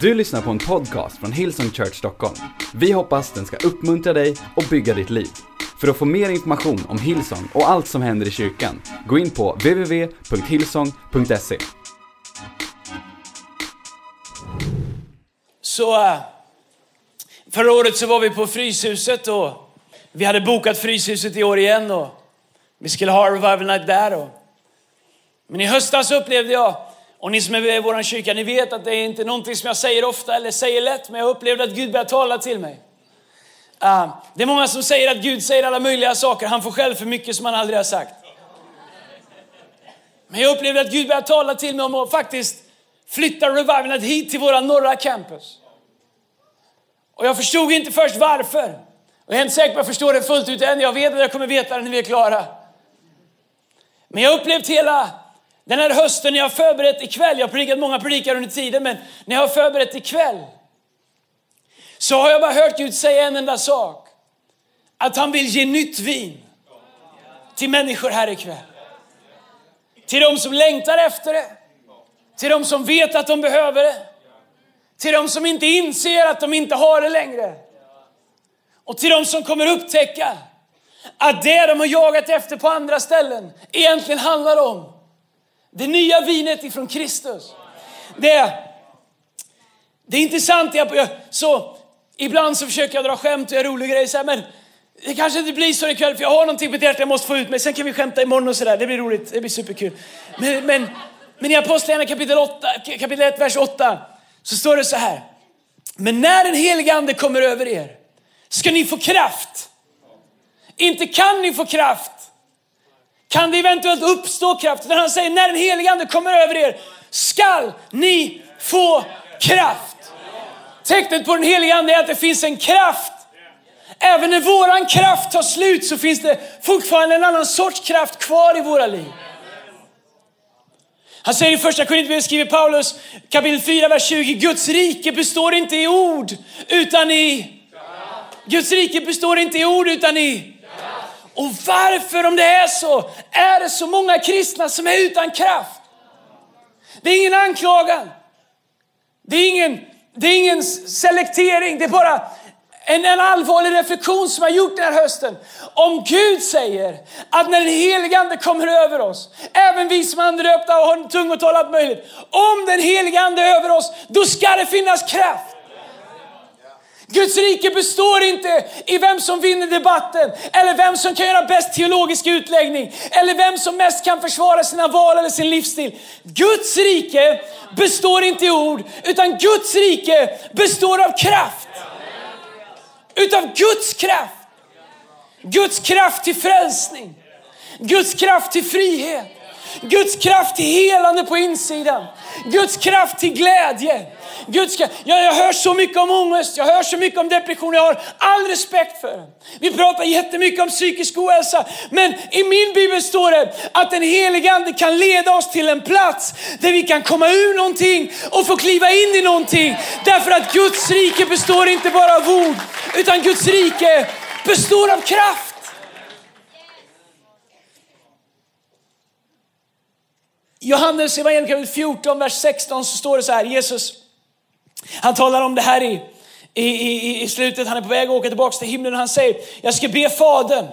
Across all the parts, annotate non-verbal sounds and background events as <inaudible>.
Du lyssnar på en podcast från Hillsong Church Stockholm. Vi hoppas den ska uppmuntra dig och bygga ditt liv. För att få mer information om Hillsong och allt som händer i kyrkan, gå in på www.hillsong.se. Så eh, förra året så var vi på Fryshuset och vi hade bokat Fryshuset i år igen och vi skulle ha Revival Night där. Och, men i höstas upplevde jag, och ni som är med i vår kyrka, ni vet att det är inte någonting som jag säger ofta eller säger lätt, men jag upplevde att Gud började tala till mig. Uh, det är många som säger att Gud säger alla möjliga saker, han får själv för mycket som han aldrig har sagt. Men jag upplevde att Gud började tala till mig om att faktiskt flytta revivalet hit till våra norra campus. Och jag förstod inte först varför. Och jag är inte säker på att jag förstår det fullt ut än. Jag vet att jag kommer veta det när vi är klara. Men jag har upplevt hela den här hösten när jag har förberett ikväll. Jag har predikat många predikar under tiden, men när jag har förberett ikväll så har jag bara hört Gud säga en enda sak. Att han vill ge nytt vin till människor här ikväll. Till de som längtar efter det. Till de som vet att de behöver det. Till de som inte inser att de inte har det längre. Och till de som kommer upptäcka att det de har jagat efter på andra ställen egentligen handlar om det nya vinet ifrån Kristus. Det, det är intressant, jag, så ibland så försöker jag dra skämt och göra roliga grejer så här, men det kanske inte blir så ikväll för jag har någonting på hjärtat jag måste få ut mig. Sen kan vi skämta imorgon och sådär, det blir roligt, det blir superkul. Men, men, men i Apostlagärningarna kapitel, 8, kapitel 1, vers 8 så står det så här. Men när den helige ande kommer över er ska ni få kraft. Inte kan ni få kraft. Kan det eventuellt uppstå kraft? När han säger när den helige ande kommer över er skall ni få kraft. Tecknet på den helige ande är att det finns en kraft. Även när våran kraft tar slut så finns det fortfarande en annan sorts kraft kvar i våra liv. Han säger i första Korinthierbrevet skriver Paulus kapitel 4, vers 20. Guds rike består inte i ord utan i... Guds rike består inte i ord utan i... Och varför, om det är så, är det så många kristna som är utan kraft? Det är ingen anklagan. Det är ingen, det är ingen selektering. Det är bara en, en allvarlig reflektion som jag gjort den här hösten. Om Gud säger att när den helige Ande kommer över oss, även vi som är andedöpta och har tungotal allt möjligt. Om den helige Ande är över oss, då ska det finnas kraft. Guds rike består inte i vem som vinner debatten, eller vem som kan göra bäst teologisk utläggning, eller vem som mest kan försvara sina val eller sin livsstil. Guds rike består inte i ord, utan Guds rike består av kraft. Utav Guds kraft. Guds kraft till frälsning. Guds kraft till frihet. Guds kraft till helande på insidan. Guds kraft till glädje. Guds kraft. Jag, jag hör så mycket om ångest, jag hör så mycket om depression, jag har all respekt för det. Vi pratar jättemycket om psykisk ohälsa, men i min bibel står det att den helige Ande kan leda oss till en plats där vi kan komma ur någonting och få kliva in i någonting. Därför att Guds rike består inte bara av ord, utan Guds rike består av kraft. Johannes evangelium 14, vers 16 så står det så här, Jesus, han talar om det här i, i, i, i slutet, han är på väg att åka tillbaka till himlen och han säger, jag ska be Fadern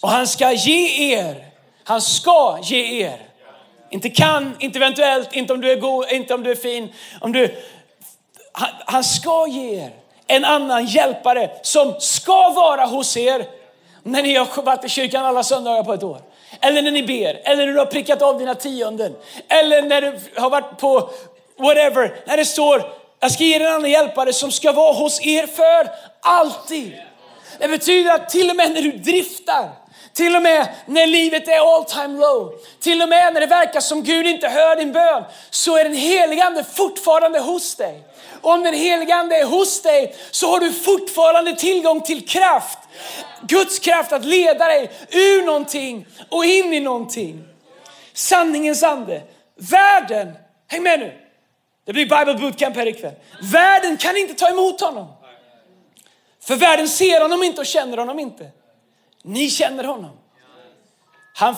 och han ska ge er, han ska ge er, inte kan, inte eventuellt, inte om du är god, inte om du är fin, om du, han, han ska ge er en annan hjälpare som ska vara hos er när ni har varit i kyrkan alla söndagar på ett år. Eller när ni ber, eller när du har prickat av dina tionden. Eller när du har varit på whatever. När det står, jag ska ge er en annan hjälpare som ska vara hos er för alltid. Det betyder att till och med när du driftar, till och med när livet är all time low, till och med när det verkar som Gud inte hör din bön, så är den helige Ande fortfarande hos dig. Och om den helige Ande är hos dig så har du fortfarande tillgång till kraft. Guds kraft att leda dig ur någonting och in i någonting. Sanningens ande. Världen, häng med nu. Det blir Bible bootcamp här ikväll. Världen kan inte ta emot honom. För världen ser honom inte och känner honom inte. Ni känner honom. Han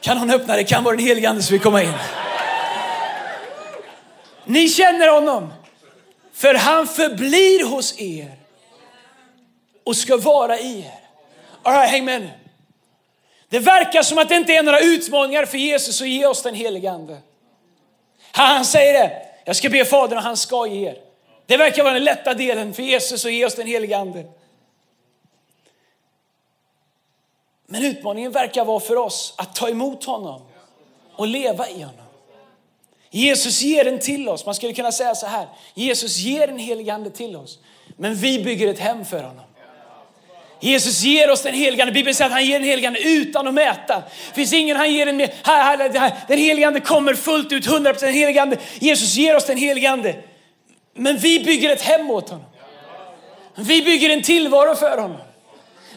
Kan hon öppna det? Kan vara den helige ande som vill komma in. Ni känner honom, för han förblir hos er och ska vara i er. All right, häng med nu. Det verkar som att det inte är några utmaningar för Jesus att ge oss den helige ande. Han säger det, jag ska be Fadern och han ska ge er. Det verkar vara den lätta delen för Jesus att ge oss den helige ande. Men utmaningen verkar vara för oss att ta emot honom och leva i honom. Jesus ger den till oss. Man skulle kunna säga så här. Jesus ger den helige ande till oss. Men vi bygger ett hem för honom. Jesus ger oss den helige Ande. Bibeln säger att han ger den helige Ande utan att mäta. Det finns ingen han ger den med. Här, här, här. Den helige Ande kommer fullt ut, 100% den helige Ande. Jesus ger oss den helige Ande. Men vi bygger ett hem åt honom. Vi bygger en tillvaro för honom.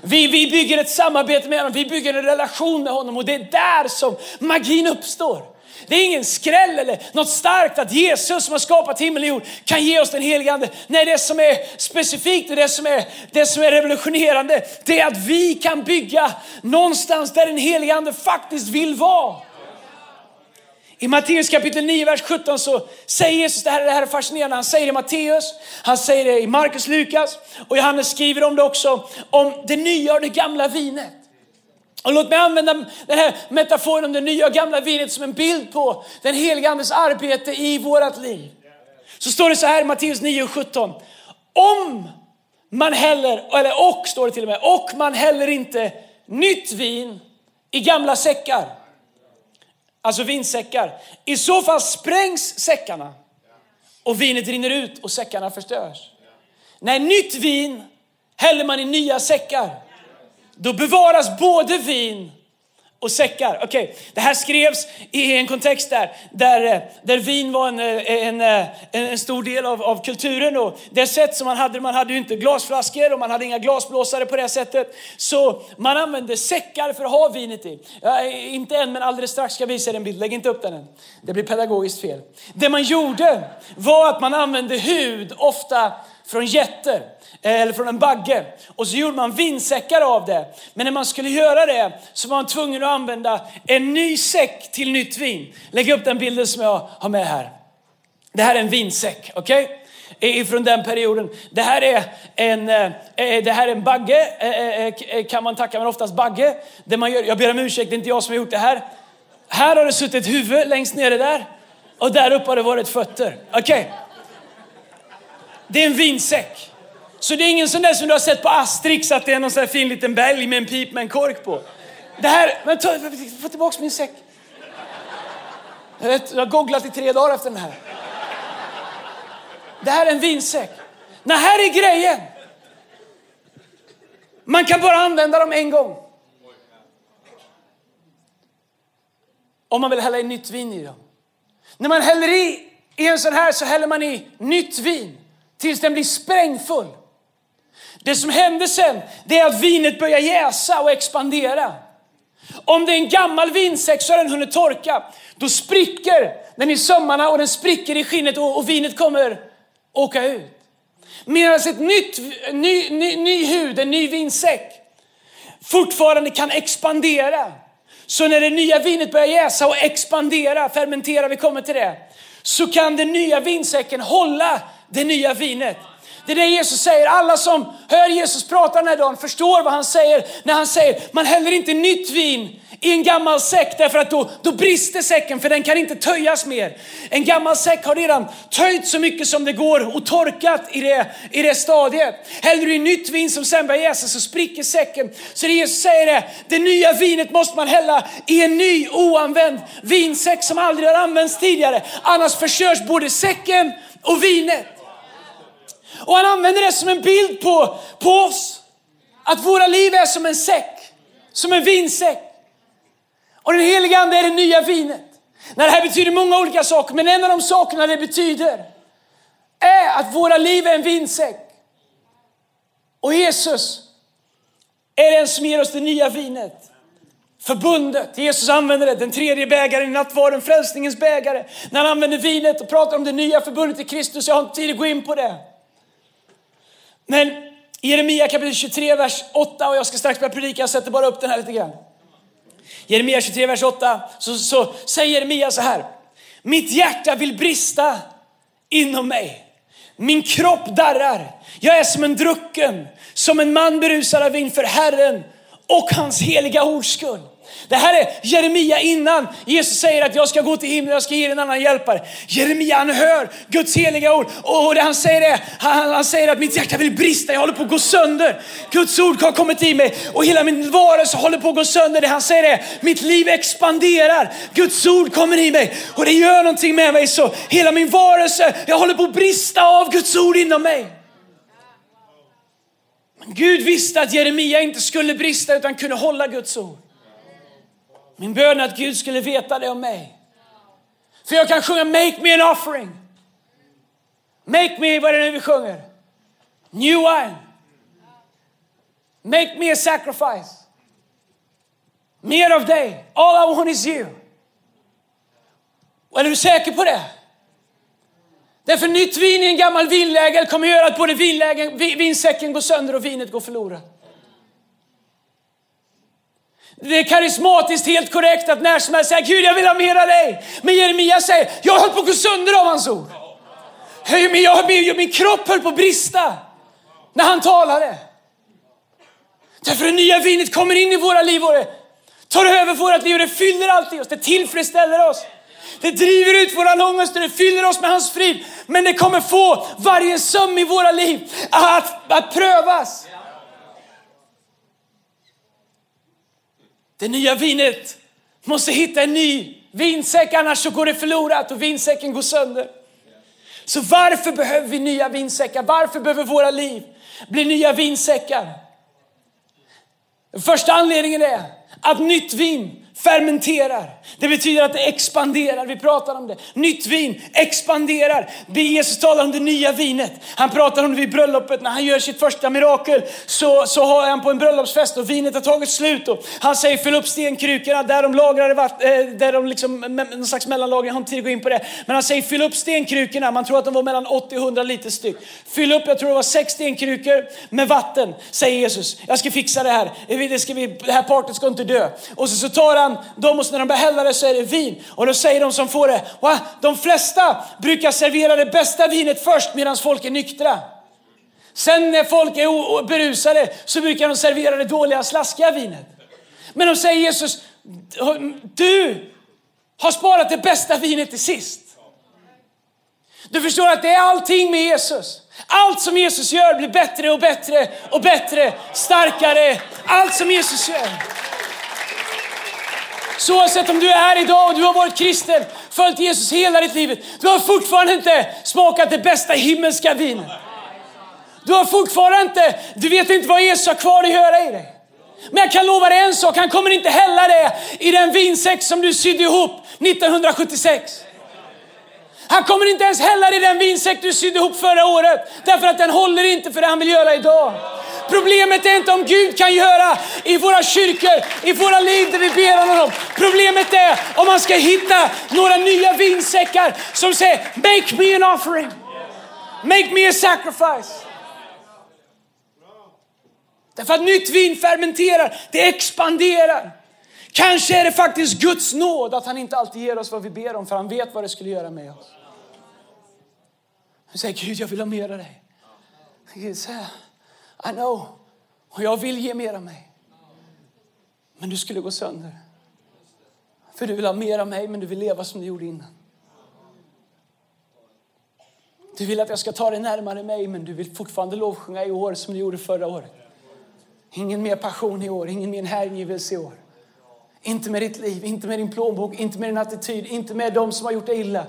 Vi, vi bygger ett samarbete med honom, vi bygger en relation med honom och det är där som magin uppstår. Det är ingen skräll eller något starkt att Jesus som har skapat himmel och jord kan ge oss den helige Ande. Nej, det som är specifikt och det som är, det som är revolutionerande, det är att vi kan bygga någonstans där den helige Ande faktiskt vill vara. I Matteus kapitel 9, vers 17 så säger Jesus det här, det här är fascinerande. Han säger det i Matteus, han säger det i Markus, Lukas och Johannes skriver om det också, om det nya och det gamla vinet. Och låt mig använda den här metaforen om det nya och gamla vinet som en bild på den Helige Andes arbete i vårt liv. Så står det så här i Matteus 9 och 17. Om man häller, eller och står det till och med, och man häller inte nytt vin i gamla säckar. Alltså vinsäckar. I så fall sprängs säckarna och vinet rinner ut och säckarna förstörs. När nytt vin häller man i nya säckar. Då bevaras både vin och säckar. Okej, okay. det här skrevs i en kontext där, där, eh, där vin var en, eh, en, eh, en, en stor del av, av, kulturen. Och det sätt som man hade, man hade ju inte glasflaskor och man hade inga glasblåsare på det sättet. Så man använde säckar för att ha vinet i. Ja, inte än, men alldeles strax ska jag visa er en bild. Lägg inte upp den än. Det blir pedagogiskt fel. Det man gjorde var att man använde hud, ofta från jätter eh, eller från en bagge. Och så gjorde man vinsäckar av det. Men när man skulle göra det så var man tvungen att använda en ny säck till nytt vin. Lägg upp den bilden som jag har med här. Det här är en vinsäck, okej? Okay? ifrån den perioden. Det här är en, eh, eh, det här är en bagge, kan man tacka, men oftast bagge. Det man gör, jag ber om ursäkt, det är inte jag som har gjort det här. Här har det suttit huvud längst nere där och där uppe har det varit fötter. Okej. Okay. Det är en vinsäck. Så det är ingen sån där som du har sett på Asterix, att det är någon sån här fin liten bälg med en pip med en kork på. Det här, men ta, få tillbaka min säck. Jag, jag har googlat i tre dagar efter den här. Det här är en vinsäck. Nej, här är grejen. Man kan bara använda dem en gång. Om man vill hälla i nytt vin i dem. När man häller i, i en sån här så häller man i nytt vin tills den blir sprängfull. Det som händer sen, det är att vinet börjar jäsa och expandera. Om det är en gammal vinsäck så har den hunnit torka. Då spricker den i sömmarna och den spricker i skinnet och, och vinet kommer åka ut. Medan ett nytt, ny, ny, ny hud, en ny vinsäck, fortfarande kan expandera. Så när det nya vinet börjar jäsa och expandera, fermentera, vi kommer till det, så kan den nya vinsäcken hålla det nya vinet. Det är det Jesus säger. Alla som hör Jesus prata den här dagen förstår vad han säger när han säger man häller inte nytt vin i en gammal säck därför att då, då brister säcken för den kan inte töjas mer. En gammal säck har redan töjt så mycket som det går och torkat i det, i det stadiet. Häller du i nytt vin som sen börjar jäsa så spricker säcken. Så det Jesus säger är, det nya vinet måste man hälla i en ny oanvänd vinsäck som aldrig har använts tidigare. Annars förstörs både säcken och vinet. Och han använder det som en bild på, på oss. Att våra liv är som en säck, som en vinsäck. Och den heliga ande är det nya vinet. När det här betyder många olika saker, men en av de sakerna det betyder är att våra liv är en vinsäck. Och Jesus är den som ger oss det nya vinet. Förbundet, Jesus använder det, den tredje bägaren i nattvarden, frälsningens bägare. När han använder vinet och pratar om det nya förbundet i Kristus, jag har inte tid att gå in på det. Men Jeremia kapitel 23, vers 8 och jag ska strax börja predika, jag sätter bara upp den här lite grann. Jeremia 23, vers 8, så, så säger Jeremia så här. Mitt hjärta vill brista inom mig. Min kropp darrar. Jag är som en drucken, som en man berusad av vin för Herren och hans heliga ords skull. Det här är Jeremia innan Jesus säger att jag ska gå till himlen, jag ska ge er en annan hjälpare. Jeremia han hör Guds heliga ord och det han säger är, han, han säger att mitt hjärta vill brista, jag håller på att gå sönder. Guds ord har kommit i mig och hela min varelse håller på att gå sönder. Det han säger är, mitt liv expanderar. Guds ord kommer i mig och det gör någonting med mig så hela min varelse, jag håller på att brista av Guds ord inom mig. Men Gud visste att Jeremia inte skulle brista utan kunde hålla Guds ord. Min bön är att Gud skulle veta det om mig. För jag kan sjunga Make me an offering. Make me, vad är det nu vi sjunger? New wine. Make me a sacrifice. Mer av dig. All I want is you. Och är du säker på det? Därför nytt vin i en gammal vinlägel kommer göra att både vinlägen, vinsäcken går sönder och vinet går förlorat. Det är karismatiskt helt korrekt att när som helst säga Gud jag vill ha mer av dig. Men Jeremia säger, jag höll på att gå sönder av hans ord. Jag, min, min kropp höll på att brista när han talade. Därför det nya vinet kommer in i våra liv och det tar över vårt liv och det fyller allt i oss, det tillfredsställer oss. Det driver ut våra ångest och det fyller oss med hans frid. Men det kommer få varje söm i våra liv att, att prövas. Det nya vinet måste hitta en ny vinsäck, annars så går det förlorat och vinsäcken går sönder. Så varför behöver vi nya vinsäckar? Varför behöver våra liv bli nya vinsäckar? Den första anledningen är att nytt vin fermenterar. Det betyder att det expanderar. Vi pratar om det. Nytt vin expanderar. Jesus talar om det nya vinet. Han pratar om det vid bröllopet. När han gör sitt första mirakel så, så har han på en bröllopsfest och vinet har tagit slut. Och han säger fyll upp stenkrukorna där de lagrar vatten, eh, där de liksom, någon slags mellanlagring. Jag har inte tid att gå in på det. Men han säger fyll upp stenkrukorna. Man tror att de var mellan 80 och 100 liter styck. Fyll upp, jag tror det var sex stenkrukor med vatten, säger Jesus. Jag ska fixa det här. Det, ska vi, det här partet ska inte dö. Och så, så tar han dem och när de börjar hälla det så är det vin. Och då säger de som får det, Va? de flesta brukar servera det bästa vinet först medan folk är nyktra. Sen när folk är berusade så brukar de servera det dåliga slaskiga vinet. Men de säger Jesus, du har sparat det bästa vinet till sist. Du förstår att det är allting med Jesus. Allt som Jesus gör blir bättre och bättre och bättre, starkare. Allt som Jesus gör. Så oavsett om du är här idag och du har varit kristen, följt Jesus hela ditt liv, du har fortfarande inte smakat det bästa himmelska vinet. Du har fortfarande inte, du vet inte vad Jesus har kvar att göra i dig. Men jag kan lova dig en sak, han kommer inte hälla det i den vinsäck som du sydde ihop 1976. Han kommer inte ens hälla det i den vinsäck du sydde ihop förra året. Därför att den håller inte för det han vill göra idag. Problemet är inte om Gud kan göra i våra kyrkor, i våra liv där vi ber honom. Problemet är om man ska hitta några nya vinsäckar som säger Make me an offering. Make me a sacrifice. Därför att nytt vin fermenterar, det expanderar. Kanske är det faktiskt Guds nåd att han inte alltid ger oss vad vi ber om för han vet vad det skulle göra med oss. Du säger Gud jag vill ha mer av dig. Gud säger i know. Och jag vill ge mer av mig. Men du skulle gå sönder. För du vill ha mer av mig, men du vill leva som du gjorde innan. Du vill att jag ska ta dig närmare mig, men du vill fortfarande lovsjunga i år som du gjorde förra året. Ingen mer passion i år, ingen mer hängivelse i år. Inte med ditt liv, inte med din plånbok, inte med din attityd, inte med dem som har gjort dig illa.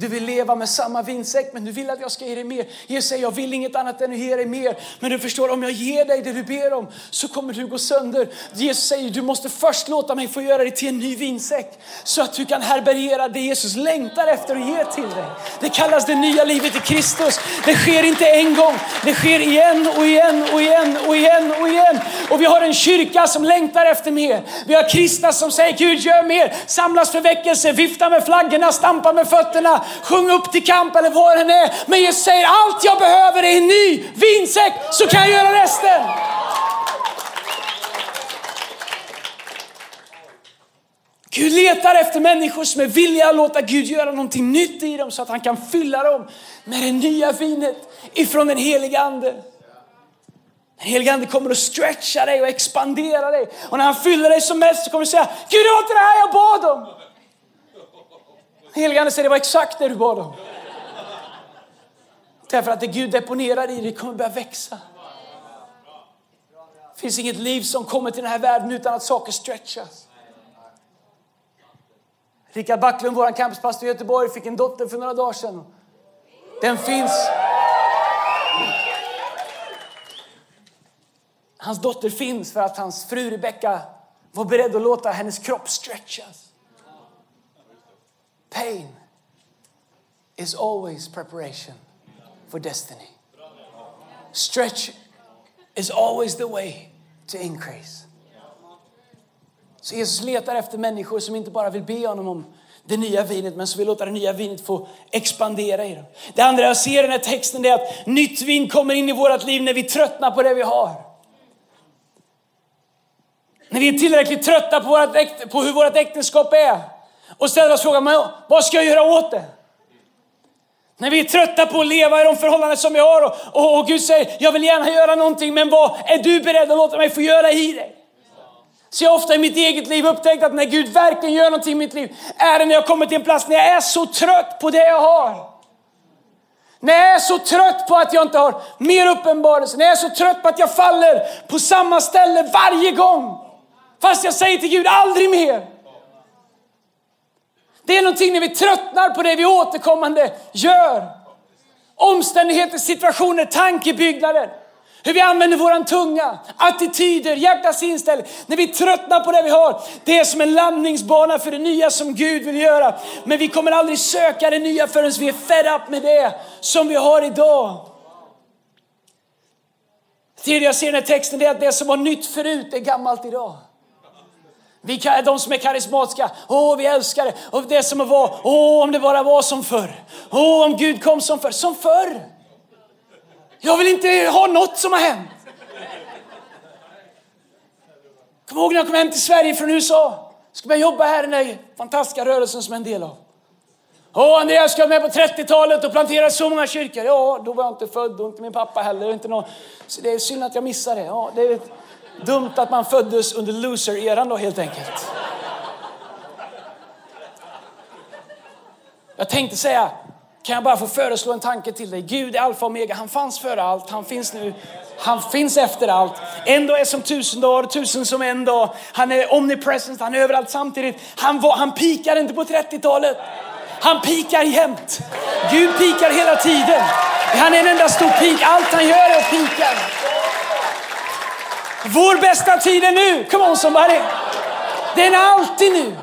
Du vill leva med samma vinsäck men du vill att jag ska ge dig mer. Jesus säger jag vill inget annat än att ge dig mer. Men du förstår om jag ger dig det du ber om så kommer du gå sönder. Jesus säger du måste först låta mig få göra dig till en ny vinsäck. Så att du kan härbärgera det Jesus längtar efter att ge till dig. Det kallas det nya livet i Kristus. Det sker inte en gång. Det sker igen och igen och igen och igen och igen. Och vi har en kyrka som längtar efter mer. Vi har kristna som säger Gud gör mer. Samlas för väckelse, vifta med flaggorna, stampa med fötterna sjung upp till kamp eller vad det är. Men Jesus säger allt jag behöver är en ny vinsäck så kan jag göra resten. Gud letar efter människor som är villiga att låta Gud göra någonting nytt i dem så att han kan fylla dem med det nya vinet ifrån den heliga Ande. Den heliga Ande kommer att stretcha dig och expandera dig. Och när han fyller dig som mest så kommer du säga, Gud det var inte det här jag bad om. Den Ande säger, det var exakt det du bad om. Därför att det Gud deponerar i dig kommer börja växa. Det finns inget liv som kommer till den här världen utan att saker stretchas. Rickard Backlund, vår campuspastor i Göteborg, fick en dotter för några dagar sedan. Den finns. Hans dotter finns för att hans fru Rebecka var beredd att låta hennes kropp stretchas. Pain is always preparation for destiny. Stretch is always the way to increase. Så Jesus letar efter människor som inte bara vill be honom om det nya vinet, men som vill låta det nya vinet få expandera i dem. Det andra jag ser i den här texten är att nytt vin kommer in i vårt liv när vi tröttnar på det vi har. När vi är tillräckligt trötta på, vårat, på hur vårt äktenskap är och ställer oss frågan, vad ska jag göra åt det? När vi är trötta på att leva i de förhållanden som vi har och, och, och Gud säger, jag vill gärna göra någonting, men vad är du beredd att låta mig få göra i dig? Så jag har ofta i mitt eget liv upptäckt att när Gud verkligen gör någonting i mitt liv är det när jag kommer till en plats när jag är så trött på det jag har. När jag är så trött på att jag inte har mer uppenbarelse, när jag är så trött på att jag faller på samma ställe varje gång. Fast jag säger till Gud, aldrig mer. Det är någonting när vi tröttnar på det vi återkommande gör. Omständigheter, situationer, tankebyggnader. Hur vi använder våran tunga, attityder, hjärtats inställning. När vi tröttnar på det vi har. Det är som en landningsbana för det nya som Gud vill göra. Men vi kommer aldrig söka det nya förrän vi är fed up med det som vi har idag. Det tredje jag ser i den här texten är att det som var nytt förut är gammalt idag. Vi, de som är karismatiska, åh vi älskar det. Och det som var, åh om det bara var som förr. Åh om Gud kom som förr. Som förr! Jag vill inte ha något som har hänt. Kom ihåg när jag kom hem till Sverige från USA. Ska börja jobba här i den fantastiska rörelsen som är en del av. Åh Andreas, ska med på 30-talet och plantera så många kyrkor. Ja, då var jag inte född och inte min pappa heller. Inte någon... Så det är synd att jag missade det. Ja, det är dumt att man föddes under loser-eran då helt enkelt. Jag tänkte säga, kan jag bara få föreslå en tanke till dig? Gud är alfa och omega, han fanns före allt, han finns nu, han finns efter allt. En dag är som tusen dagar, tusen som en dag. Han är omnipresent, han är överallt samtidigt. Han, var, han pikar inte på 30-talet. Han pikar jämt. Gud pikar hela tiden. Han är en enda stor pik. Allt han gör är att pika. Vår bästa tid är nu. Come on somebody. Den är alltid nu.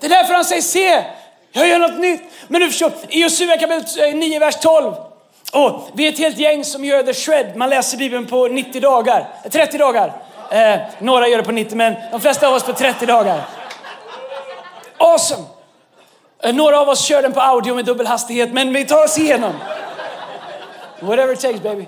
Det är därför han säger se, jag gör något nytt. Men du förstår, i Josua kapitel eh, 9, vers 12. Och vi är ett helt gäng som gör the shred. Man läser Bibeln på 90 dagar, eh, 30 dagar. Eh, några gör det på 90, men de flesta av oss på 30 dagar. Awesome! Eh, några av oss kör den på audio med dubbel hastighet, men vi tar oss igenom. Whatever it takes baby.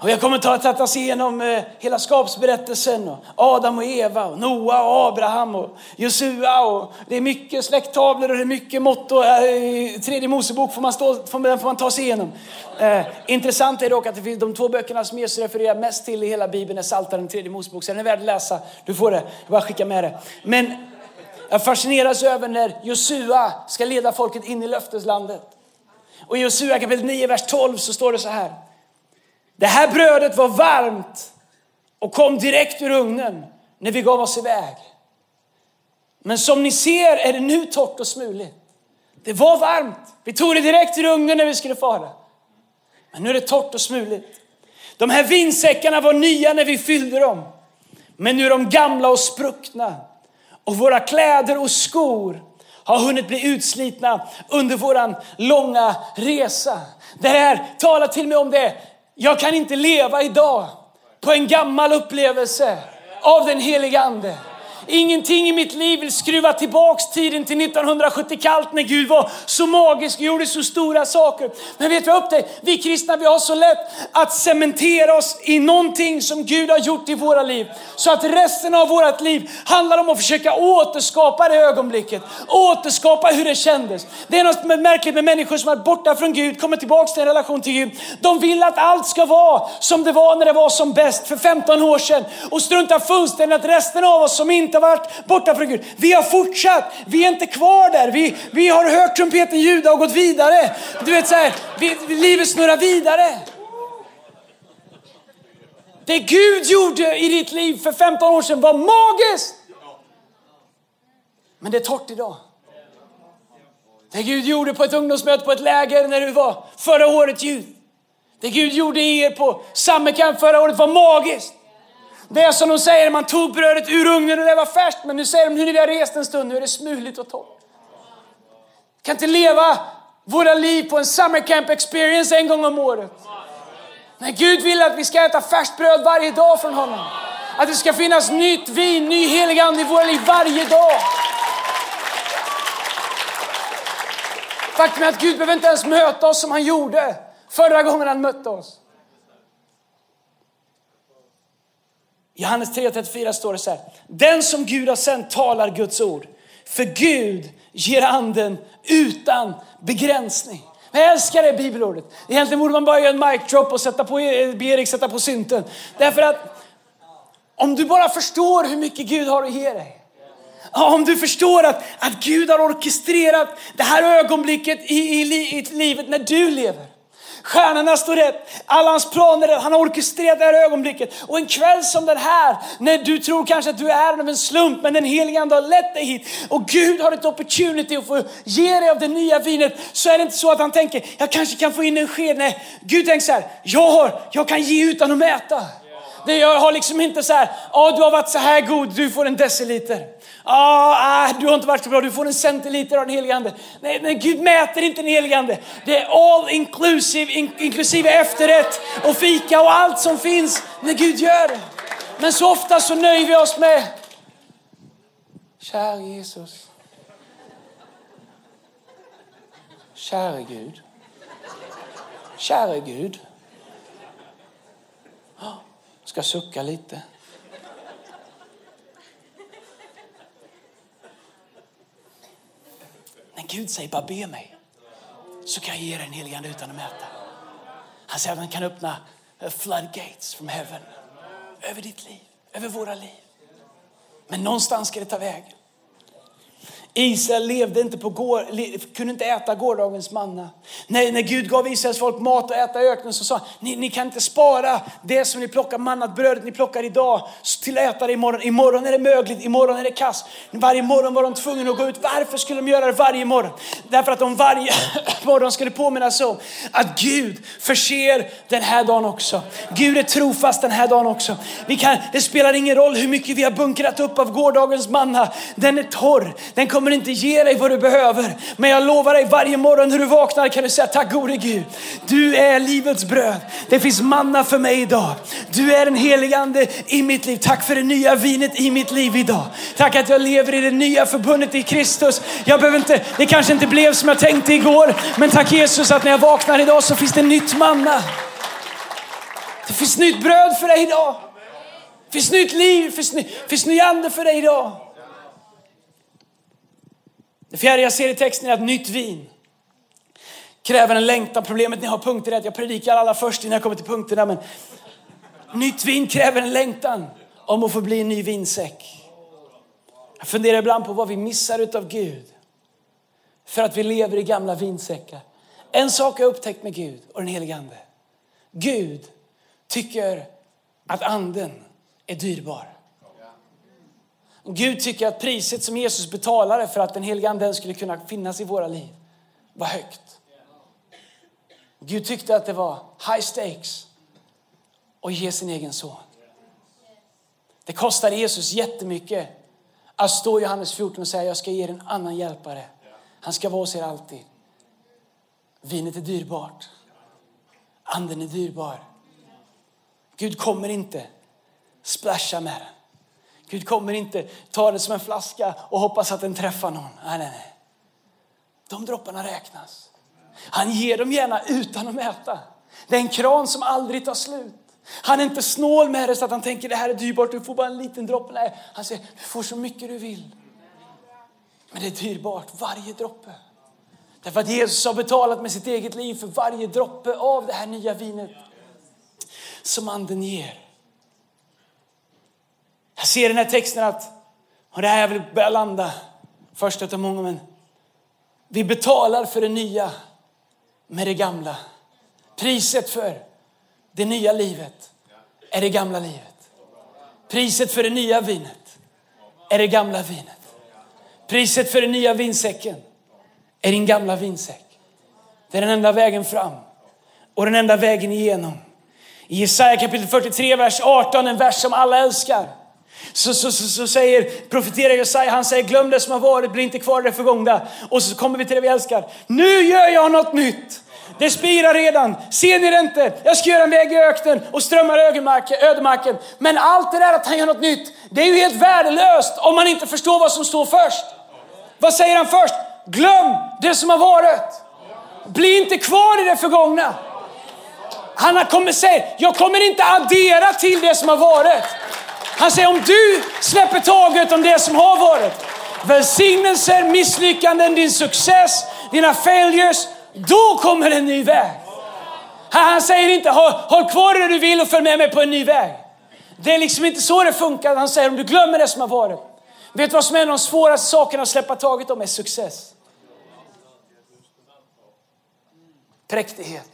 Och jag kommer att ta oss igenom eh, hela skapsberättelsen. Och Adam och Eva, och Noa och Abraham och Josua. Och det är mycket släkttavlor och det är mycket motto. Eh, tredje Mosebok får man, stå, får, får man ta sig igenom. Eh, intressant är dock att det finns de två böckerna som Jesus refererar mest till i hela Bibeln är Psaltaren och tredje Mosebok. Så den är värd att läsa. Du får det. Jag bara skicka med det. Men jag fascineras över när Josua ska leda folket in i löfteslandet. Och i Josua kapitel 9, vers 12 så står det så här. Det här brödet var varmt och kom direkt ur ugnen när vi gav oss iväg. Men som ni ser är det nu torrt och smuligt. Det var varmt. Vi tog det direkt ur ugnen när vi skulle fara. Men nu är det torrt och smuligt. De här vinsäckarna var nya när vi fyllde dem. Men nu är de gamla och spruckna. Och våra kläder och skor har hunnit bli utslitna under våran långa resa. Det här talar till mig om det jag kan inte leva idag på en gammal upplevelse av den heliga Ande. Ingenting i mitt liv vill skruva tillbaks tiden till 1970 kallt när Gud var så magisk och gjorde så stora saker. Men vet du vad dig? Vi kristna vi har så lätt att cementera oss i någonting som Gud har gjort i våra liv. Så att resten av vårt liv handlar om att försöka återskapa det ögonblicket. Återskapa hur det kändes. Det är något märkligt med människor som är borta från Gud, kommer tillbaks till en relation till Gud. De vill att allt ska vara som det var när det var som bäst för 15 år sedan och struntar fullständigt att resten av oss som inte har varit borta från Gud, vi har fortsatt. Vi är inte kvar där. Vi, vi har hört trumpeten ljuda och gått vidare. Du vet så här, vi, livet snurrar vidare. Det Gud gjorde i ditt liv för 15 år sedan var magiskt. Men det är torrt idag. Det Gud gjorde på ett ungdomsmöte på ett läger när du var förra året ljud. Det Gud gjorde i er på Summercamp förra året var magiskt. Det är som de säger, man tog brödet ur ugnen och det var färskt, men nu säger de, nu när vi har rest en stund, nu är det smuligt och torrt. Vi kan inte leva våra liv på en summer camp experience en gång om året. Nej, Gud vill att vi ska äta färskt bröd varje dag från honom. Att det ska finnas nytt vin, ny helig ande i våra liv varje dag. Faktum är att Gud behöver inte ens möta oss som han gjorde förra gången han mötte oss. Johannes 3.34 står det så här. Den som Gud har sänt talar Guds ord. För Gud ger anden utan begränsning. Jag älskar det bibelordet. Egentligen borde man bara göra en mic drop och sätta på, eh, be Erik sätta på synten. Därför att om du bara förstår hur mycket Gud har att ge dig. Om du förstår att, att Gud har orkestrerat det här ögonblicket i, i, i livet när du lever. Stjärnorna står rätt, alla hans planer rätt, Han har orkestrerat det här ögonblicket. Och en kväll som den här, när du tror kanske att du är här av en slump, men den helige Ande har lett dig hit och Gud har ett opportunity att få ge dig av det nya vinet, så är det inte så att han tänker, jag kanske kan få in en sked. Nej, Gud tänker så här, jag, har, jag kan ge utan att mäta. Det jag har liksom inte så här, ja du har varit så här god, du får en deciliter. Ah, du har inte varit så bra, du får en centiliter av den helige Ande. Nej, nej, Gud mäter inte den helige Ande. Det är all inclusive, in, inklusive efterrätt och fika och allt som finns när Gud gör det. Men så ofta så nöjer vi oss med, kära Jesus. Kära Gud. Kära Gud. Jag ska sucka lite. Men Gud säger bara be mig så kan jag ge dig en helig ande utan att mäta. Han säger att han kan öppna eh, floodgates from heaven över ditt liv, över våra liv. Men någonstans ska det ta vägen. Israel levde inte på går, kunde inte äta gårdagens manna. När, när Gud gav Israels folk mat att äta i öknen så sa han, ni, ni kan inte spara det som ni plockar, mannat brödet ni plockar idag till att äta det imorgon. Imorgon är det mögligt, imorgon är det kass. Varje morgon var de tvungna att gå ut. Varför skulle de göra det varje morgon? Därför att de varje <laughs> morgon skulle påminna sig om att Gud förser den här dagen också. Gud är trofast den här dagen också. Vi kan, det spelar ingen roll hur mycket vi har bunkrat upp av gårdagens manna. Den är torr, den kommer kommer inte ge dig vad du behöver. Men jag lovar dig, varje morgon när du vaknar kan du säga tack gode Gud. Du är livets bröd. Det finns manna för mig idag. Du är den heligande i mitt liv. Tack för det nya vinet i mitt liv idag. Tack att jag lever i det nya förbundet i Kristus. Jag behöver inte, det kanske inte blev som jag tänkte igår. Men tack Jesus att när jag vaknar idag så finns det nytt manna. Det finns nytt bröd för dig idag. Det finns nytt liv, det finns, ny, finns ny ande för dig idag. Det fjärde jag ser i texten är att nytt vin kräver en längtan. Problemet när jag har punkter är att jag predikar alla först innan jag kommer till punkterna. Men nytt vin kräver en längtan om att få bli en ny vinsäck. Jag funderar ibland på vad vi missar utav Gud för att vi lever i gamla vinsäckar. En sak har jag upptäckt med Gud och den helige Ande. Gud tycker att anden är dyrbar. Och Gud tycker att priset som Jesus betalade för att den helige Anden skulle kunna finnas i våra liv var högt. Gud tyckte att det var high stakes att ge sin egen son. Det kostade Jesus jättemycket att stå i Johannes 14 och säga jag ska ge er en annan hjälpare. Han ska vara hos er alltid. Vinet är dyrbart. Anden är dyrbar. Gud kommer inte splasha med den. Gud kommer inte ta det som en flaska och hoppas att den träffar någon. Nej, nej, nej. De dropparna räknas. Han ger dem gärna utan att mäta. Det är en kran som aldrig tar slut. Han är inte snål med det så att han tänker det här är dyrbart, du får bara en liten droppe. Nej, han säger du får så mycket du vill. Men det är dyrbart, varje droppe. Därför att Jesus har betalat med sitt eget liv för varje droppe av det här nya vinet som anden ger. Jag ser i den här texten att, och det här jag vill börja landa, först utav många, men vi betalar för det nya med det gamla. Priset för det nya livet är det gamla livet. Priset för det nya vinet är det gamla vinet. Priset för den nya vinsäcken är din gamla vinsäck. Det är den enda vägen fram och den enda vägen igenom. I Jesaja kapitel 43, vers 18, en vers som alla älskar. Så, så, så, så säger, profeterar Jesaja, han säger glöm det som har varit, bli inte kvar i det förgångna. Och så kommer vi till det vi älskar. Nu gör jag något nytt. Det spirar redan. Ser ni det inte? Jag ska göra en väg i öknen och strömmar ödemarken. Men allt det där att han gör något nytt, det är ju helt värdelöst om man inte förstår vad som står först. Vad säger han först? Glöm det som har varit. Bli inte kvar i det förgångna. Han kommer säga, jag kommer inte addera till det som har varit. Han säger om du släpper taget om det som har varit, välsignelser, misslyckanden, din success, dina failures, då kommer en ny väg. Han säger inte håll kvar det du vill och följ med mig på en ny väg. Det är liksom inte så det funkar. Han säger om du glömmer det som har varit. Vet du vad som är en av de svåraste sakerna att släppa taget om? är success. Präktighet.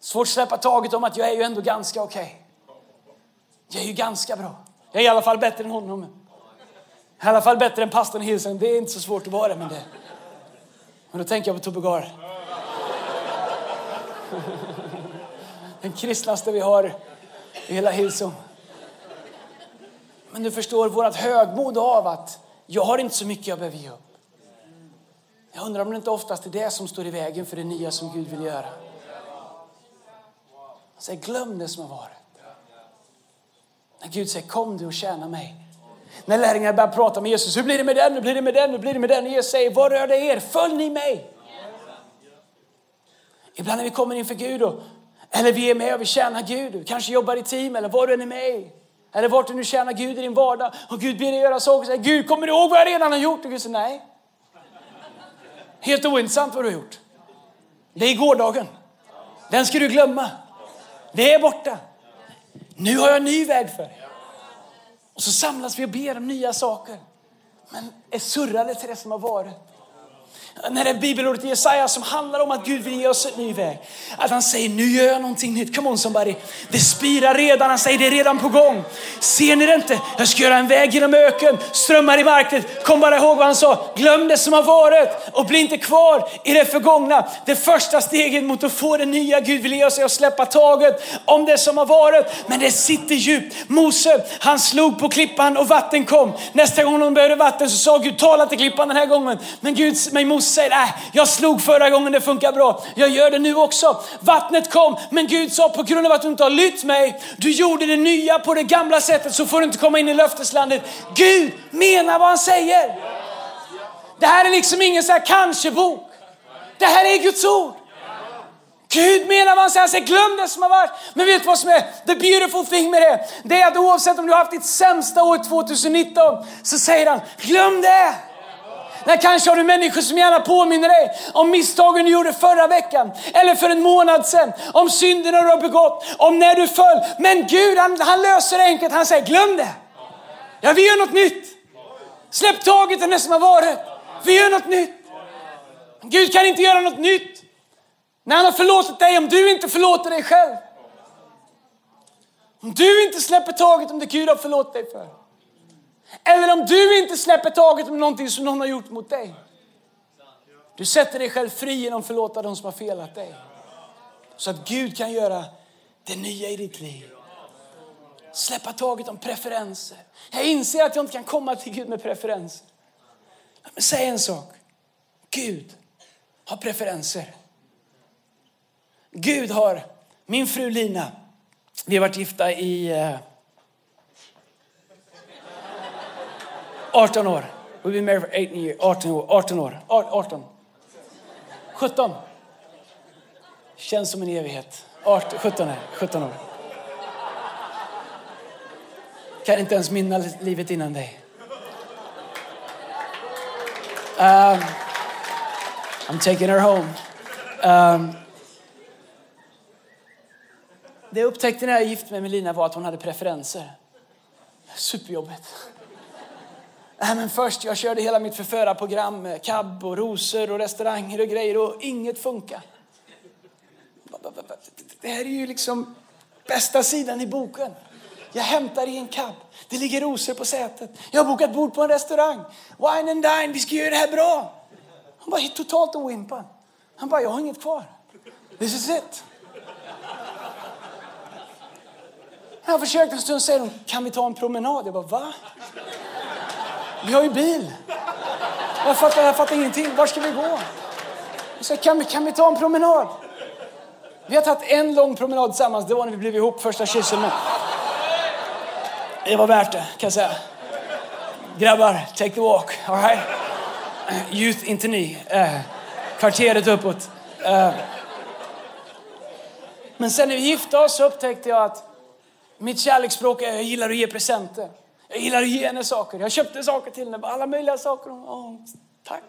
Svårt att släppa taget om att jag är ju ändå ganska okej. Okay. Jag är ju ganska bra. Jag är i alla fall bättre än honom. I alla fall bättre än pastorn i Det är inte så svårt att vara det, men det. Men då tänker jag på Tobbe Gar. Den kristnaste vi har i hela Hillsong. Men du förstår vårt högmod av att jag har inte så mycket jag behöver ge upp. Jag undrar om det inte oftast är det som står i vägen för det nya som Gud vill göra. Alltså, Han säger glöm det som har varit. När Gud säger kom du och tjäna mig. När lärjungarna börjar prata med Jesus, hur blir det med den, hur blir det med den, hur blir det med den? Och Jesus säger, vad rör det er? Följ ni mig. Ibland när vi kommer inför Gud och, eller vi är med och vi tjänar Gud, vi kanske jobbar i team eller vad du än är med i. Eller vart du nu tjänar Gud i din vardag och Gud ber dig göra saker och säger Gud kommer du ihåg vad jag redan har gjort? Och Gud säger nej. Helt ointressant vad du har gjort. Det är gårdagen. Den ska du glömma. Det är borta. Nu har jag en ny väg för er. Och så samlas vi och ber om nya saker. Men är surrade till det som har varit när det är bibelordet i Jesaja som handlar om att Gud vill ge oss en ny väg. Att han säger, nu gör jag någonting nytt. Come on somebody. Det spirar redan, han säger det är redan på gång. Ser ni det inte? Jag ska göra en väg genom öken, strömmar i marken. Kom bara ihåg vad han sa, glöm det som har varit och bli inte kvar i det förgångna. Det första steget mot att få det nya Gud vill ge oss är att släppa taget om det som har varit. Men det sitter djupt. Mose, han slog på klippan och vatten kom. Nästa gång de behövde vatten så sa Gud, tala till klippan den här gången. Men Gud, men Mose säger, äh, jag slog förra gången, det funkar bra. Jag gör det nu också. Vattnet kom, men Gud sa, på grund av att du inte har lytt mig, du gjorde det nya på det gamla sättet, så får du inte komma in i löfteslandet. Gud menar vad han säger. Det här är liksom ingen så här kanske-bok. Det här är Guds ord. Gud menar vad han säger, han säger glöm det som har varit. Men vet du vad som är the beautiful thing med det? Det är att oavsett om du har haft ditt sämsta år 2019 så säger han, glöm det. Där kanske har du människor som gärna påminner dig om misstagen du gjorde förra veckan eller för en månad sedan. Om synderna du har begått, om när du föll. Men Gud han, han löser det enkelt. Han säger glöm det. Ja, vi gör något nytt. Släpp taget om det som har varit. Vi gör något nytt. Gud kan inte göra något nytt när han har förlåtit dig om du inte förlåter dig själv. Om du inte släpper taget om det Gud har förlåtit dig för. Eller om du inte släpper taget om någonting som någon har gjort mot dig. Du sätter dig själv fri genom att förlåta de som har felat dig. Så att Gud kan göra det nya i ditt liv. Släppa taget om preferenser. Jag inser att jag inte kan komma till Gud med preferenser. Men säg en sak. Gud har preferenser. Gud har, min fru Lina, vi har varit gifta i eh, 18 år. We've been married for 18 years. 18 år. 18 år. 18. 17. Känns som en evighet. 18, 17, är, 17 år. Kan inte ens minnas livet innan dig. Um, I'm taking her home. Um, det jag upptäckte när jag gifte mig med Lina var att hon hade preferenser. Superjobbigt. Nej, men först, jag körde hela mitt förförarprogram med cab och rosor och restauranger och grejer och inget funkar. Det här är ju liksom bästa sidan i boken. Jag hämtar i en cab. Det ligger rosor på sätet. Jag har bokat bord på en restaurang. Wine and dine, vi ska göra det här bra. Han var totalt oimpad. Han bara, jag har inget kvar. This is it. Jag försökte en stund säga, kan vi ta en promenad? Jag bara, va? Vi har ju bil. Jag fattar, jag fattar ingenting. Var ska vi gå? Så kan, vi, kan vi ta en promenad? Vi har tagit en lång promenad tillsammans. Det var när vi blev ihop första kyssen. Men det var värt det, kan jag säga. Grabbar, take the walk. All right? Youth, inte ni. Eh, kvarteret uppåt. Eh. Men sen när vi gifte oss upptäckte jag att mitt kärleksspråk är att jag gillar att ge presenter. Jag gillar att ge henne saker. Jag köpte saker till henne, alla möjliga saker. Oh, tack.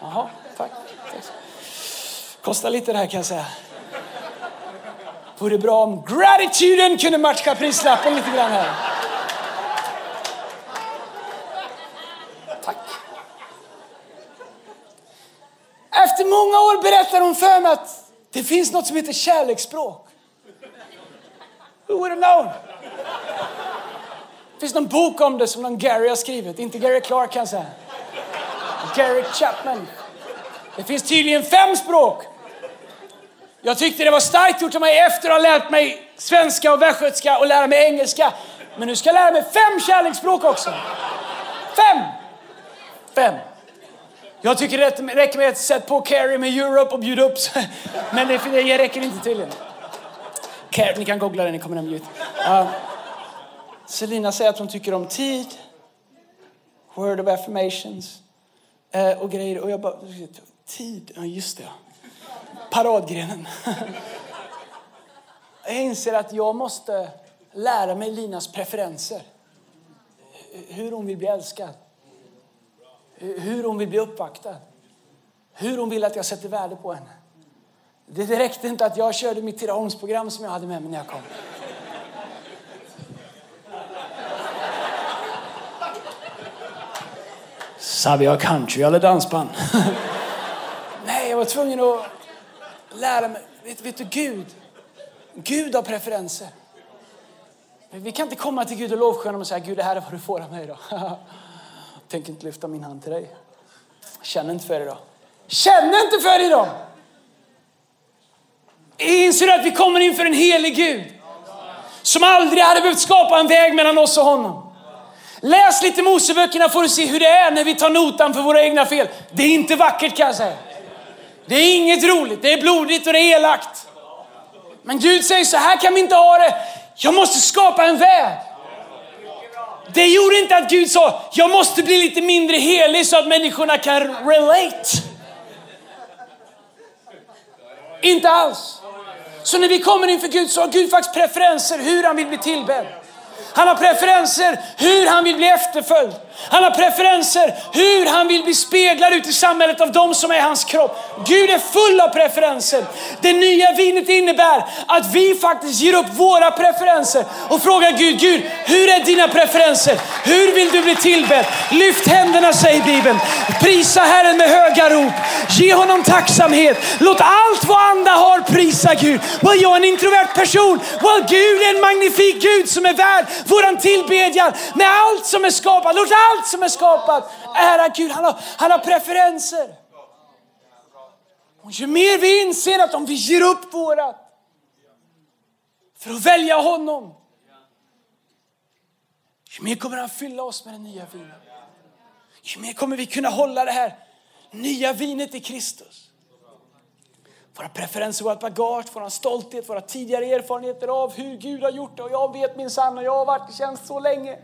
Jaha, tack. tack. Kostar lite det här kan jag säga. Vore bra om gratituden kunde matcha prislappen lite grann här. Tack. Efter många år berättar hon för mig att det finns något som heter kärleksspråk. Who would have known? Det finns någon bok om det som någon Gary har skrivit. Inte Gary Clark kan jag säga. Gary Chapman. Det finns tydligen fem språk. Jag tyckte det var starkt gjort av mig efter att ha lärt mig svenska och västgötska och lära mig engelska. Men nu ska jag lära mig fem kärleksspråk också. Fem! Fem. Jag tycker det räcker med att sätta på Carrie med Europe och bjuda upp. <laughs> Men det, det räcker inte tydligen. Carrie, ni kan googla det, ni kommer hem uh, Selina säger att hon tycker om tid, word of affirmations eh, och grejer. Och jag bara, tid, ja just det paradgrenen. <laughs> Jag inser att jag måste lära mig Linas preferenser. Hur hon vill bli älskad. Hur hon vill bli uppvaktad. Hur hon vill att jag sätter värde på henne. Det räckte inte att jag körde mitt Tidaholmsprogram som jag hade med mig när jag kom. Sabia country eller dansband. <laughs> Nej, jag var tvungen att lära mig. Vet, vet du, Gud, Gud har preferenser. Vi kan inte komma till Gud och lovsjunga och säga Gud, det här är vad du får av mig. Då. <laughs> Tänk inte lyfta min hand till dig. Känner inte för det då. Känner inte för det då. Inser du att vi kommer inför en helig Gud som aldrig hade behövt skapa en väg mellan oss och honom. Läs lite Moseböckerna får du se hur det är när vi tar notan för våra egna fel. Det är inte vackert kan jag säga. Det är inget roligt, det är blodigt och det är elakt. Men Gud säger så här kan vi inte ha det. Jag måste skapa en väg. Det gjorde inte att Gud sa, jag måste bli lite mindre helig så att människorna kan relate. Inte alls. Så när vi kommer inför Gud så har Gud faktiskt preferenser hur han vill bli tillbedd. Han har preferenser hur han vill bli efterföljd. Han har preferenser hur han vill bli speglad ut i samhället av de som är hans kropp. Gud är full av preferenser. Det nya vinet innebär att vi faktiskt ger upp våra preferenser och frågar Gud, Gud, hur är dina preferenser? Hur vill du bli tillbedd? Lyft händerna säger Bibeln. Prisa Herren med höga rop. Ge honom tacksamhet. Låt allt vad anda har prisa Gud. Well, jag är en introvert person. Well, Gud är en magnifik Gud som är värd våran tillbedjan med allt som är skapat. Låt allt som är skapat ära Gud. Han har, han har preferenser. Och ju mer vi inser att om vi ger upp vårat för att välja honom, ju mer kommer han fylla oss med det nya vinet. Ju mer kommer vi kunna hålla det här nya vinet i Kristus. Våra preferenser, vårt bagage, vår stolthet, våra tidigare erfarenheter av hur Gud har gjort det. Och jag vet min sann och jag har varit i tjänst så länge.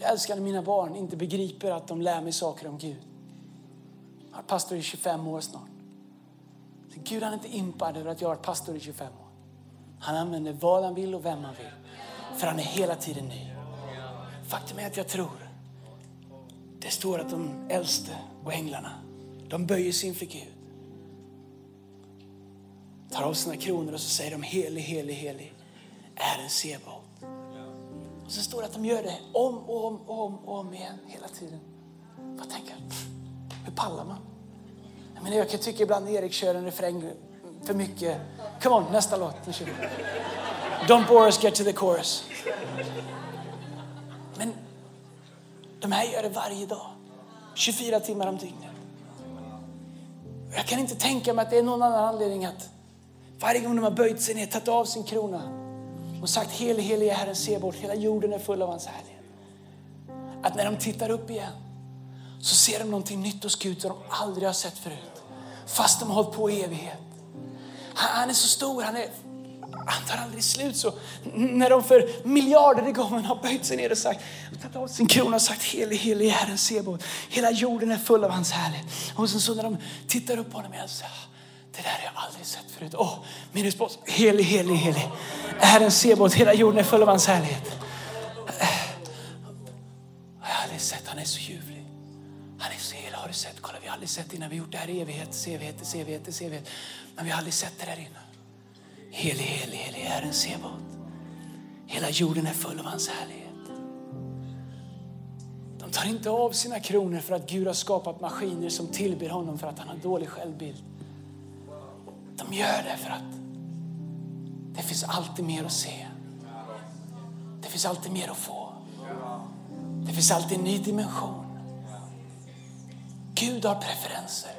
Jag älskar när mina barn inte begriper att de lär mig saker om Gud. Jag har varit pastor i 25 år snart. Gud han är inte impad över att jag har varit pastor i 25 år. Han använder vad han vill och vem han vill. För han är hela tiden ny. Faktum är att jag tror, det står att de äldste och änglarna, de böjer sig inför Gud. Tar av sina kronor och så säger de helig, helig, helig är en Seba. Och så står det att de gör det om och om och om, och om igen hela tiden. Vad tänker? Hur pallar man? Jag, menar, jag kan tycka ibland Erik kör en refräng för mycket. Come on, nästa låt. Don't bore us, get to the chorus. Men de här gör det varje dag. 24 timmar om dygnet. Jag kan inte tänka mig att det är någon annan anledning att varje gång de har böjt sig ner, tagit av sin krona och sagt helig, helig är Herren Sebort, hela jorden är full av hans härlighet. Att när de tittar upp igen så ser de någonting nytt hos Gud som de aldrig har sett förut. Fast de har hållit på i evighet. Han han är så stor, han, är, han tar aldrig slut. Så när de för miljarder gånger har böjt sig ner och sagt, och tagit av sin krona och sagt helig, helig är Herren Sebot. Hela jorden är full av hans härlighet. Och sen så när de tittar upp på honom igen så det där har jag aldrig sett förut. Åh, oh, min respons, helig, helig, helig. Herren Sebot, hela jorden är full av hans härlighet. Jag har aldrig sett, han är så ljuvlig. Han är så helig, har du sett? Kolla, vi har aldrig sett innan. Vi har gjort det här i evighet, evighet, evighet, evighet. Men vi har aldrig sett det där innan. Helig, helig, helig Herren Sebot. Hela jorden är full av hans härlighet. De tar inte av sina kronor för att Gud har skapat maskiner som tillber honom för att han har dålig självbild. De gör det för att det finns alltid mer att se. Det finns alltid mer att få. Det finns alltid en ny dimension. Gud har preferenser.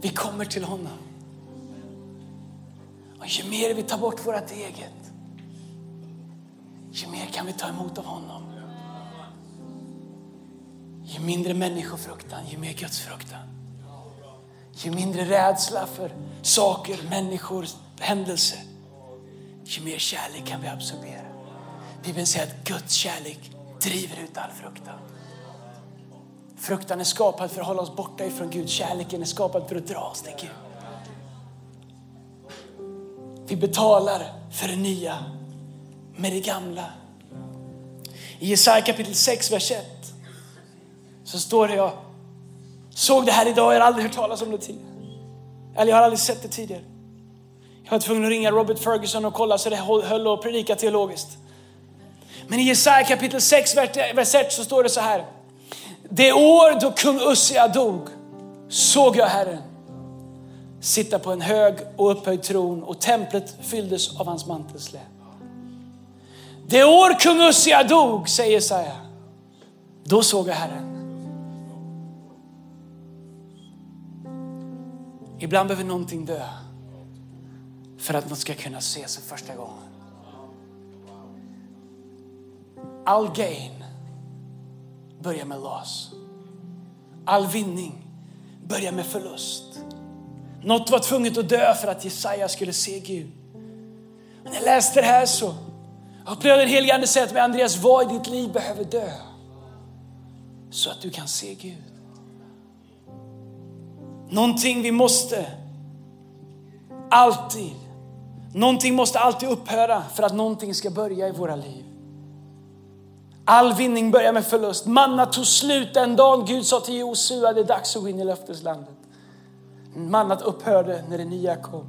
Vi kommer till honom. Och ju mer vi tar bort vårt eget, ju mer kan vi ta emot av honom. Ju mindre människofruktan, ju mer Guds fruktan. Ju mindre rädsla för saker, människor, händelser, ju mer kärlek kan vi absorbera. Bibeln säger att Guds kärlek driver ut all fruktan. Fruktan är skapad för att hålla oss borta ifrån Gud. Kärleken är skapad för att dra oss till Gud. Vi betalar för det nya med det gamla. I Jesaja kapitel 6, vers 1 så står det såg det här idag, jag har aldrig hört talas om det tidigare. Eller jag har aldrig sett det tidigare. Jag var tvungen att ringa Robert Ferguson och kolla så det höll och predika teologiskt. Men i Jesaja kapitel 6, vers 1 så står det så här. Det år då kung Ussia dog såg jag Herren sitta på en hög och upphöjd tron och templet fylldes av hans mantelslä. Det år kung Ussia dog, säger Jesaja, då såg jag Herren. Ibland behöver någonting dö för att något ska kunna ses för första gången. All gain börjar med loss. All vinning börjar med förlust. Något var tvunget att dö för att Jesaja skulle se Gud. när jag läste det här så upplevde den helige Ande säga till mig, Andreas, vad i ditt liv behöver dö? Så att du kan se Gud. Någonting vi måste alltid, någonting måste alltid upphöra för att någonting ska börja i våra liv. All vinning börjar med förlust. Manna tog slut den dagen Gud sa till Josua, det är dags att gå in i löfteslandet. Mannat upphörde när det nya kom.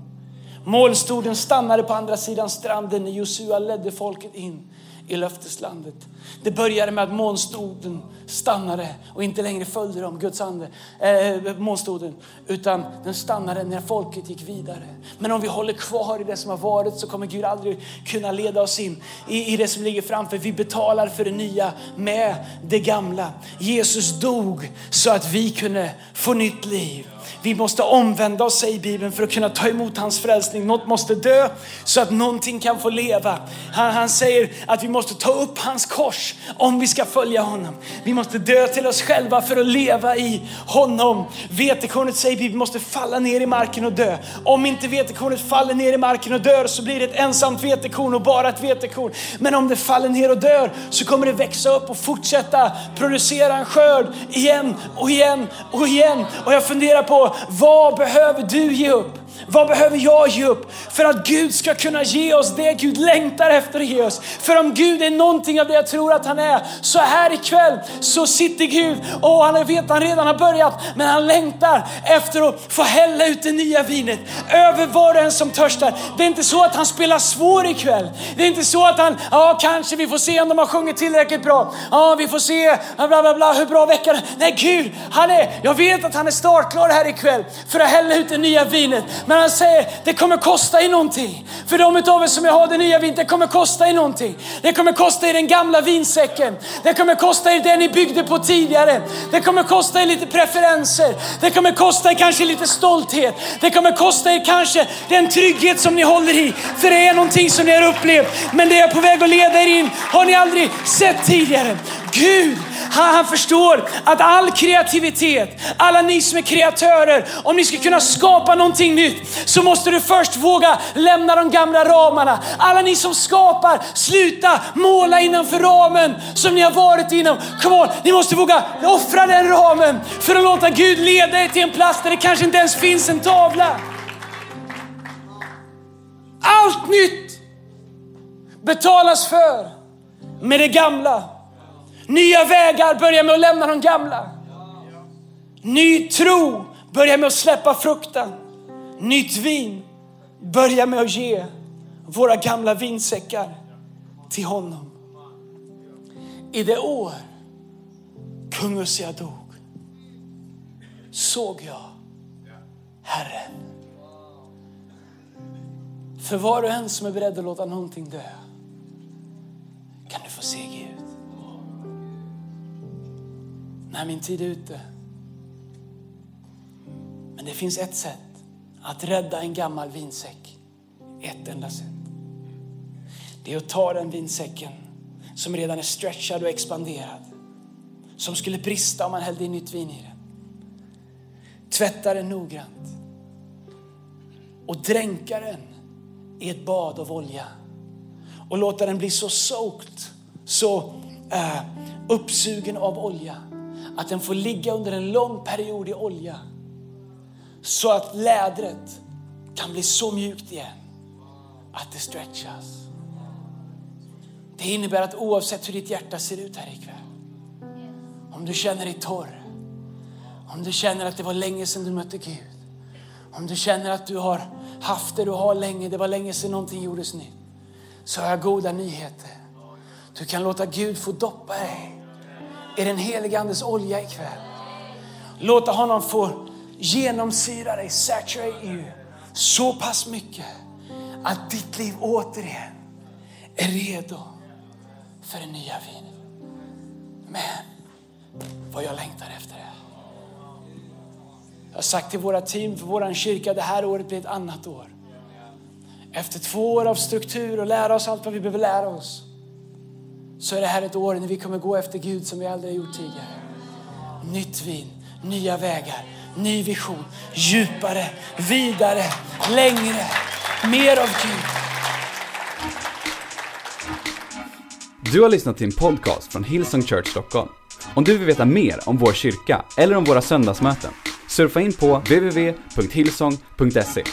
Målstoden stannade på andra sidan stranden när Josua ledde folket in i löfteslandet. Det började med att månstoden stannade och inte längre följde dem, Guds ande, äh, månstoden, utan den stannade när folket gick vidare. Men om vi håller kvar i det som har varit så kommer Gud aldrig kunna leda oss in i, i det som ligger framför. Vi betalar för det nya med det gamla. Jesus dog så att vi kunde få nytt liv vi måste omvända oss, säger Bibeln, för att kunna ta emot hans frälsning. Något måste dö så att någonting kan få leva. Han, han säger att vi måste ta upp hans kors om vi ska följa honom. Vi måste dö till oss själva för att leva i honom. Vetekornet säger Bibeln måste falla ner i marken och dö. Om inte vetekornet faller ner i marken och dör så blir det ett ensamt vetekorn och bara ett vetekorn. Men om det faller ner och dör så kommer det växa upp och fortsätta producera en skörd igen och igen och igen. Och jag funderar på vad behöver du ge upp? Vad behöver jag ge upp för att Gud ska kunna ge oss det Gud längtar efter att ge oss? För om Gud är någonting av det jag tror att han är, så här ikväll så sitter Gud och han vet att han redan har börjat, men han längtar efter att få hälla ut det nya vinet över var och en som törstar. Det är inte så att han spelar svår ikväll. Det är inte så att han, ja kanske vi får se om de har sjungit tillräckligt bra. Ja, vi får se bla bla bla hur bra veckan Nej Gud, han är, jag vet att han är startklar här ikväll för att hälla ut det nya vinet. Men han säger, det kommer kosta er någonting. För de utav er som jag har det nya vinet, det kommer kosta er någonting. Det kommer kosta er den gamla vinsäcken. Det kommer kosta er det ni byggde på tidigare. Det kommer kosta er lite preferenser. Det kommer kosta er kanske lite stolthet. Det kommer kosta er kanske den trygghet som ni håller i. För det är någonting som ni har upplevt. Men det är på väg att leda er in har ni aldrig sett tidigare. Gud han, han förstår att all kreativitet, alla ni som är kreatörer, om ni ska kunna skapa någonting nytt så måste du först våga lämna de gamla ramarna. Alla ni som skapar, sluta måla innanför ramen som ni har varit inom. Come on, ni måste våga offra den ramen för att låta Gud leda er till en plats där det kanske inte ens finns en tavla. Allt nytt betalas för med det gamla. Nya vägar börjar med att lämna de gamla. Ny tro börjar med att släppa fruktan. Nytt vin börjar med att ge våra gamla vinsäckar till honom. I det år kung Ussia dog såg jag Herren. För var och en som är beredd att låta någonting dö kan du få se Gud. När min tid är ute. Men det finns ett sätt att rädda en gammal vinsäck. Ett enda sätt. Det är att ta den vinsäcken som redan är stretchad och expanderad. Som skulle brista om man hällde in nytt vin i den. Tvätta den noggrant. Och dränka den i ett bad av olja. Och låta den bli så soaked, så uh, uppsugen av olja att den får ligga under en lång period i olja så att lädret kan bli så mjukt igen att det stretchas. Det innebär att oavsett hur ditt hjärta ser ut här ikväll, om du känner dig torr, om du känner att det var länge sedan du mötte Gud, om du känner att du har haft det du har länge, det var länge sedan någonting gjordes nytt, så har jag goda nyheter. Du kan låta Gud få doppa dig i den helige Andes olja ikväll. Låta honom få genomsyra dig, saturate you, så pass mycket att ditt liv återigen är redo för det nya vinet. Men vad jag längtar efter det. Jag har sagt till våra team, för vår kyrka, det här året blir ett annat år. Efter två år av struktur och lära oss allt vad vi behöver lära oss så är det här ett år när vi kommer gå efter Gud som vi aldrig gjort tidigare. Nytt vin, nya vägar, ny vision, djupare, vidare, längre, mer av Gud. Du har lyssnat till en podcast från Hillsong Church Stockholm. Om du vill veta mer om vår kyrka eller om våra söndagsmöten, surfa in på www.hillsong.se.